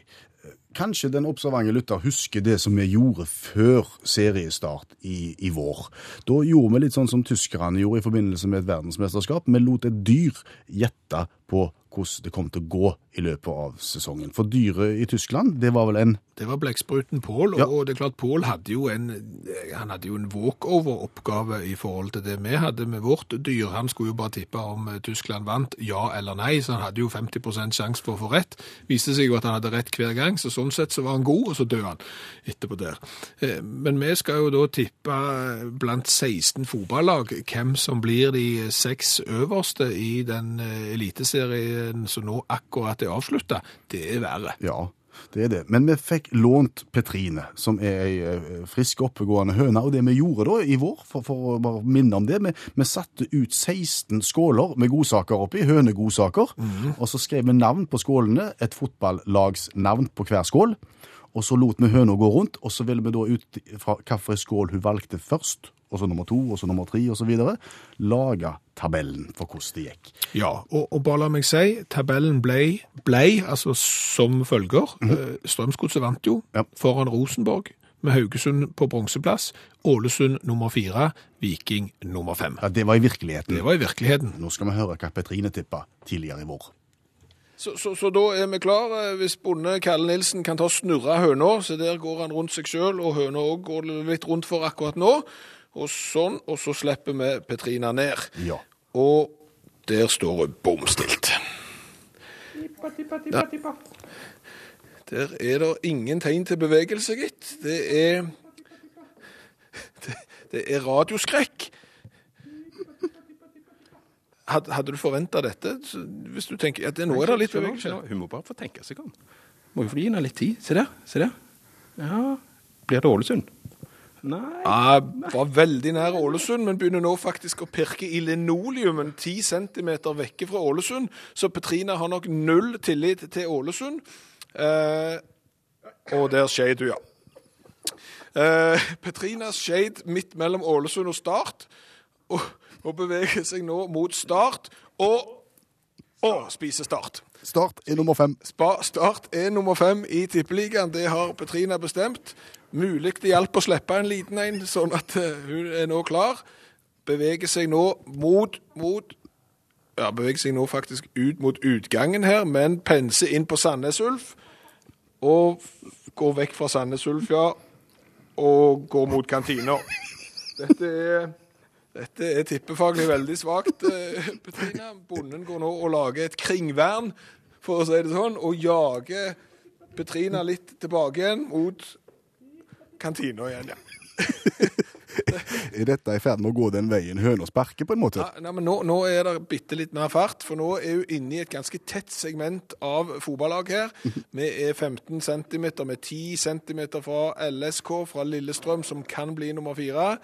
Kanskje den observante lytter husker det som vi gjorde før seriestart i, i vår. Da gjorde vi litt sånn som tyskerne gjorde i forbindelse med et verdensmesterskap. Vi lot et dyr gjette på hvordan det kom til å gå i løpet av sesongen. For dyret i Tyskland, det var vel en Det var blekkspruten Pål, Ja. og det er klart Pål hadde jo en, han hadde jo en walkover-oppgave i forhold til det vi hadde med vårt dyr. Han skulle jo bare tippe om eh, Tyskland vant, ja eller nei, så han hadde jo 50% sjanse for å få rett. Viste seg jo at han hadde rett hver gang, så sånn sett så var han god, og så døde han etterpå der. Eh, Men vi skal jo da tippe eh, blant 16 fotballag hvem som blir de seks øverste i den eliteserien som nå akkurat er avslutta. Det er verre. Ja, det er det. Men vi fikk lånt Petrine, som er ei eh, frisk, oppegående høne. Og det vi gjorde da i vår, for, for å bare minne om det, vi, vi satte ut 16 skåler med godsaker oppi, hønegodsaker. Og så skrev vi navn på skålene, et fotballagsnavn på hver skål. Og så lot vi høna gå rundt, og så ville vi da ut fra hvilken skål hun valgte først, og så nummer to, og så nummer tre, videre, lage tabellen for hvordan det gikk. Ja, og, og bare la meg si, tabellen ble, ble altså som følger. Eh, Strømsgodset vant jo Ja. foran Rosenborg, med Haugesund på bronseplass, Ålesund nummer fire, Viking nummer fem. Ja, Det var i virkeligheten. Det var i virkeligheten. Nå skal vi høre hva Petrine tippa tidligere i vår. Så, så, så da er vi klar. eh, Hvis bonde Kalle Nilsen kan ta og snurre høna, så der går han rundt seg sjøl, og høna òg går litt rundt for akkurat nå. Og sånn, og så slipper vi Petrina ned. Ja. Og der står hun bom stilt. Ja. Der er det ingen tegn til bevegelse, gitt. Det er Det, det er radioskrekk. Had, hadde du forventa dette? Hvis du tenker at det, nå er det litt bevegelse. Hun må bare få tenke seg om. Må jo få gi henne litt tid. Se der. Se der. Ja. Blir det Ålesund? Nei. Jeg var veldig nær Ålesund, men begynner nå faktisk å pirke i linoleumen 10 cm vekke fra Ålesund. Så Petrina har nok null tillit til Ålesund. Eh, og der skjed du, ja. Eh, Petrina skjed midt mellom Ålesund og Start, og, og beveger seg nå mot Start, og, og spiser Start. Start er nummer fem. Spa start er nummer fem i Tippeligaen. Det har Petrina bestemt. Mulig det hjalp å slippe en liten en, sånn at eh, hun er nå klar. Beveger seg nå mot, mot Ja, beveger seg nå faktisk ut mot utgangen her, men penser inn på Sandnes Ulf. Og går vekk fra Sandnes Ulf, ja. Og går mot kantina. Dette er dette er tippefaglig veldig svakt, eh, Petrina. Bonden går nå og lager et kringvern, for å si det sånn, og jager Petrina litt tilbake igjen mot kantina igjen, ja. Er dette i ferd med å gå den veien høna sparker, på en måte? ja nei, men nå, nå er det bitte litt mer fart, for nå er hun inne i et ganske tett segment av fotballag her. Vi er 15 cm, med 10 cm fra LSK, fra Lillestrøm, som kan bli nummer fire.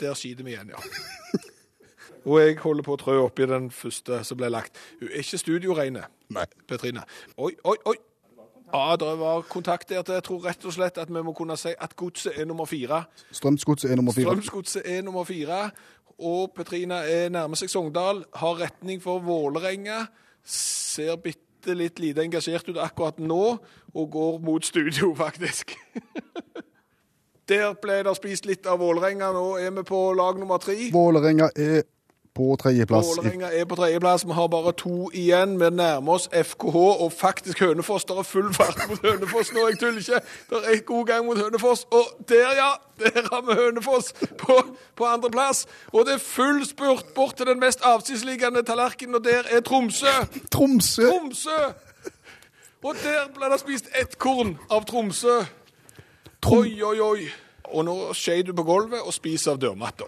Der skyter vi igjen, ja. Og jeg holder på å trø oppi den første som ble lagt. Hun er ikke studioreine, Nei. Petrine. Oi, oi, oi! Ja, det var kontakt der jeg tror rett og slett at vi må kunne si at godset er nummer fire. Strømsgodset er nummer fire. Strømsgodset er nummer fire, og Petrina er nærmer seg Sogndal, har retning for Vålerenga, ser bitte litt lite engasjert ut akkurat nå, og går mot studio, faktisk. Der ble det spist litt av Vålerenga, nå er vi på lag nummer tre. Vålerenga er på tredjeplass. Vålerenga er på tredjeplass. Vi har bare to igjen. Vi nærmer oss FKH og faktisk Hønefoss. Det er full fart mot Hønefoss nå, jeg tuller ikke. Det er god gang mot Hønefoss. Og der, ja! Der har vi Hønefoss på, på andreplass. Og det er full spurt bort til den mest avsidesliggende tallerkenen, og der er Tromsø. Tromsø! Tromsø! Og der ble det spist ett korn av Tromsø. Oi, oi, oi. Og nå skjer du på gulvet og spiser av dørmatta.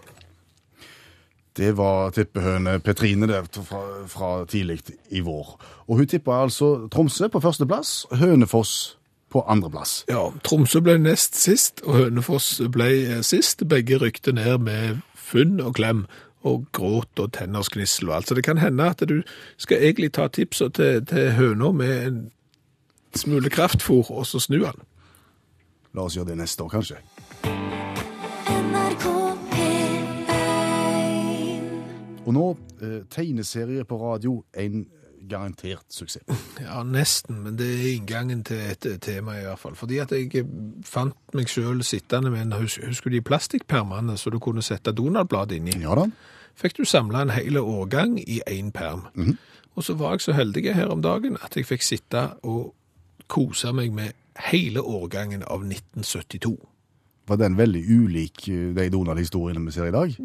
Det var tippehøne Petrine der fra, fra tidlig i vår. Og hun tippa altså Tromsø på førsteplass, Hønefoss på andreplass. Ja, Tromsø ble nest sist, og Hønefoss ble eh, sist. Begge rykte ned med funn og klem og gråt og tenners knissel og alt. Så det kan hende at du skal egentlig ta tipsa til, til høna med en smule kraftfôr, og så snu den. La oss gjøre det neste år, kanskje. Og nå eh, tegneserie på radio, en garantert suksess. Ja, nesten, men det er inngangen til et tema i hvert fall. Fordi at jeg eh, fant meg selv sittende med en, Husker du de plastikkpermene så du kunne sette Donald-blad inni? Ja da. fikk du samla en hel årgang i én perm. Og Og så var jeg så heldig her om dagen at jeg fikk sitte og kose meg med hele årgangen av 1972. Var den veldig ulik eh, de Donald-historiene vi ser i dag?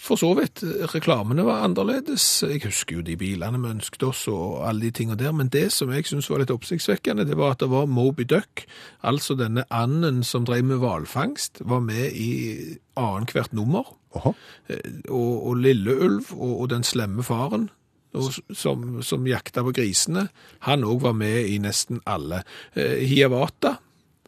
For så vidt. Reklamene var annerledes. Jeg husker jo de bilene vi ønsket oss og alle de tingene der. Men det som jeg syntes var litt oppsiktsvekkende, det var at det var Moby Duck, altså denne anden som drev med hvalfangst, var med i annethvert nummer. Aha. Og, Og, Lille Ulv og, og den slemme faren. Som, som jakta på grisene. Han òg var med i nesten alle. Eh, Hiawatha,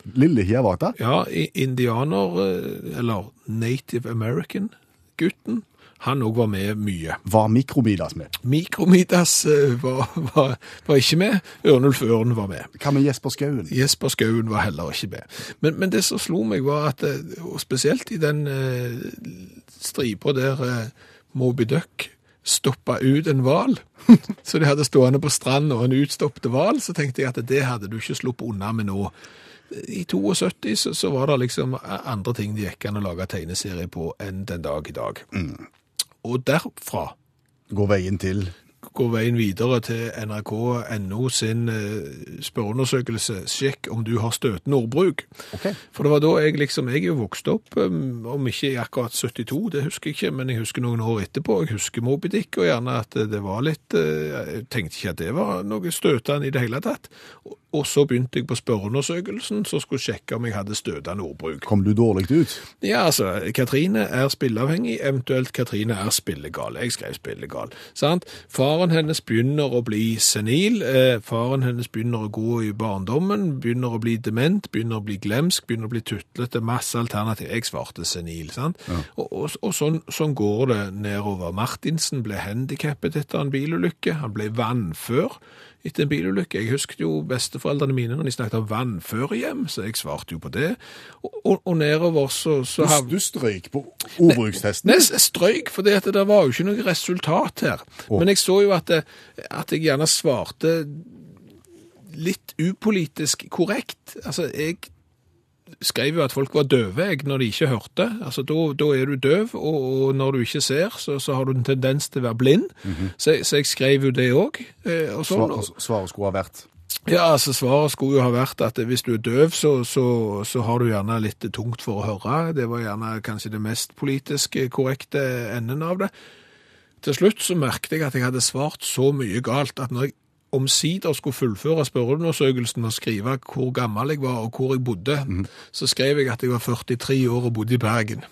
Lille Hiawatha? ja, indianer, eh, eller Native American-gutten, han òg var med mye. Var Mikromidas med? Mikromidas eh, var, var, var ikke med, Ørnulf Ørn var med. Hva med Jesper Skauen? Jesper Skauen var heller ikke med. Men, men det som slo meg var at, eh, og spesielt i den eh, stripa der eh, Moby Duck stoppa ut en hval, så de hadde stående på stranden og en utstoppet hval, så tenkte jeg at det hadde du ikke sluppet unna med nå. I 72 så, så var det liksom andre ting det gikk an å lage tegneserie på enn den dag i dag. Og derfra Går veien til går veien videre til nrk.no sin eh, spørreundersøkelse. Sjekk om du har støtende ordbruk. Okay. For det var da jeg liksom, jeg er jo vokst opp, um, om ikke i akkurat 72, det husker jeg ikke, men jeg husker noen år etterpå. Jeg husker Moby Dick, og gjerne at det var litt, eh, jeg tenkte ikke at det var noe støtende i det hele tatt. Og, og så begynte jeg på spørreundersøkelsen, så skulle sjekke om jeg hadde støtende ordbruk. Kom du dårlig ut? Ja, altså, Katrine er spilleavhengig, eventuelt Katrine er spillegal. Jeg skrev spillegal. Sant? Faren hennes begynner å bli senil, eh, faren hennes begynner å gå i barndommen, begynner å bli dement, begynner å bli glemsk, begynner å bli tutlete, masse alternativ. Jeg svarte senil, sant? Og, og, og sånn, sånn går det nedover. Martinsen ble handikappet etter en bilulykke, han ble vannfør etter en bilulykke. Jeg husket jo besteforeldrene mine når de snakket om vannførehjem, så jeg svarte jo på det. Og, og, og nedover så, så hav- du strøyk på ordbrukstesten? Nei, jeg strøyk, for det, det var jo ikke noe resultat her. Men jeg så jo at, at jeg gjerne svarte litt upolitisk korrekt. Altså, jeg skrev jo at folk var døve jeg, når de ikke hørte. Altså, da, er du døv, og, og når du ikke ser, så, så har du en tendens til å være blind. så, jeg- så jeg skrev jo det òg. Eh. Svar, svaret skulle ha vært Ja, altså Svaret skulle jo ha vært at hvis du er døv, så, så, så har du gjerne litt tungt for å høre. Det var gjerne kanskje det mest politisk korrekte enden av det. Til slutt så merket jeg at jeg hadde svart så mye galt at når jeg omsider skulle fullføre spørreundersøkelsen og skrive hvor gammel jeg var og hvor jeg bodde, så skrev jeg at jeg var 43 år og bodde i Bergen.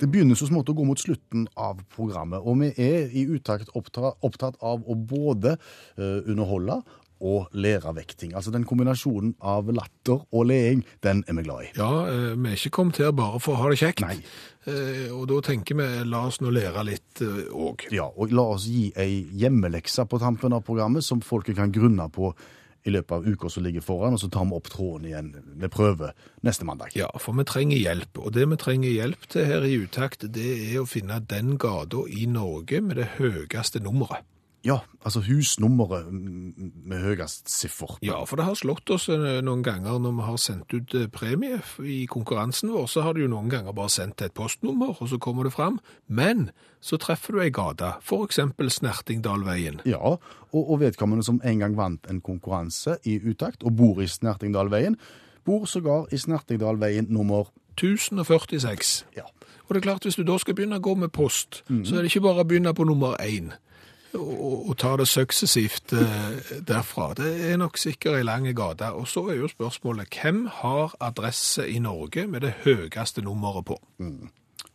Det begynner så smått å gå mot slutten av programmet, og vi er i utakt oppta, opptatt av å både eh, underholde og lærervekting. Altså den kombinasjonen av latter og leing, den er vi glad i. Ja, eh, vi er ikke kommet her bare for å ha det kjekt. Nei. Eh, Og da tenker vi, la oss nå lære litt òg. Ja, og la oss gi ei hjemmelekse på tampen av programmet som folket kan grunne på i løpet av uka som ligger foran, og så tar vi opp tråden igjen med prøve neste mandag. Ja, for vi trenger hjelp, og det vi trenger hjelp til her i Utakt, det er å finne den gata i Norge med det høyeste nummeret. Ja, altså husnummeret mm, med høyest siffer. Ja, for det har slått oss eh, noen ganger når vi har sendt ut eh, premie i konkurransen vår, så har de jo noen ganger bare sendt et postnummer, og så kommer det fram. Men så treffer du ei gate, eksempel Snertingdalveien. Ja, og, og vedkommende som en gang vant en konkurranse i utakt og bor i Snertingdalveien, bor sågar i Snertingdalveien nummer 1046. Ja. Og det er klart, hvis du da skal begynne å gå med post, så er det ikke bare å begynne på nummer én. Og, og, tar ta det suksessivt eh, derfra. Det er nok sikkert ei lang gate. Og så er jo spørsmålet, hvem har adresse i Norge med det høyeste nummeret på?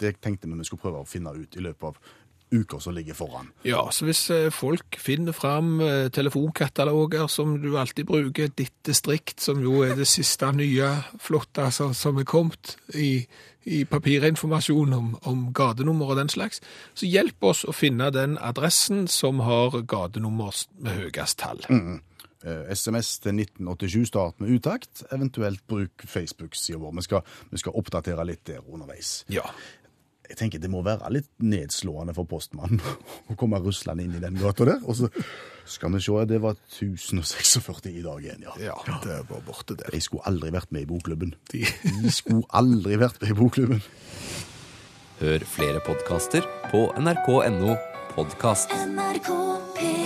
Det tenkte vi vi skulle prøve å finne ut i løpet av uker som ligger foran. Ja, så hvis eh, folk finner fram eh, telefonkataloger som du alltid bruker, ditt distrikt, som jo er det siste nye flotte altså, som er kommet i, i papirinformasjon om, om gatenummer og den slags, så hjelp oss å finne den adressen som har gatenummer med høyest tall. Mm. SMS til 1987, start med utakt, eventuelt bruk Facebook-sida vår. Vi skal, vi skal oppdatere litt der underveis. Ja. Jeg tenker det må være litt nedslående for postmannen å komme ruslende inn i den gata der. Og så skal vi se, det var 1046 i dag igjen, ja. ja, det var borte der. De skulle aldri vært med i bokklubben. De, De skulle aldri vært med i bokklubben. Hør flere podkaster på nrk.no podkast. NRK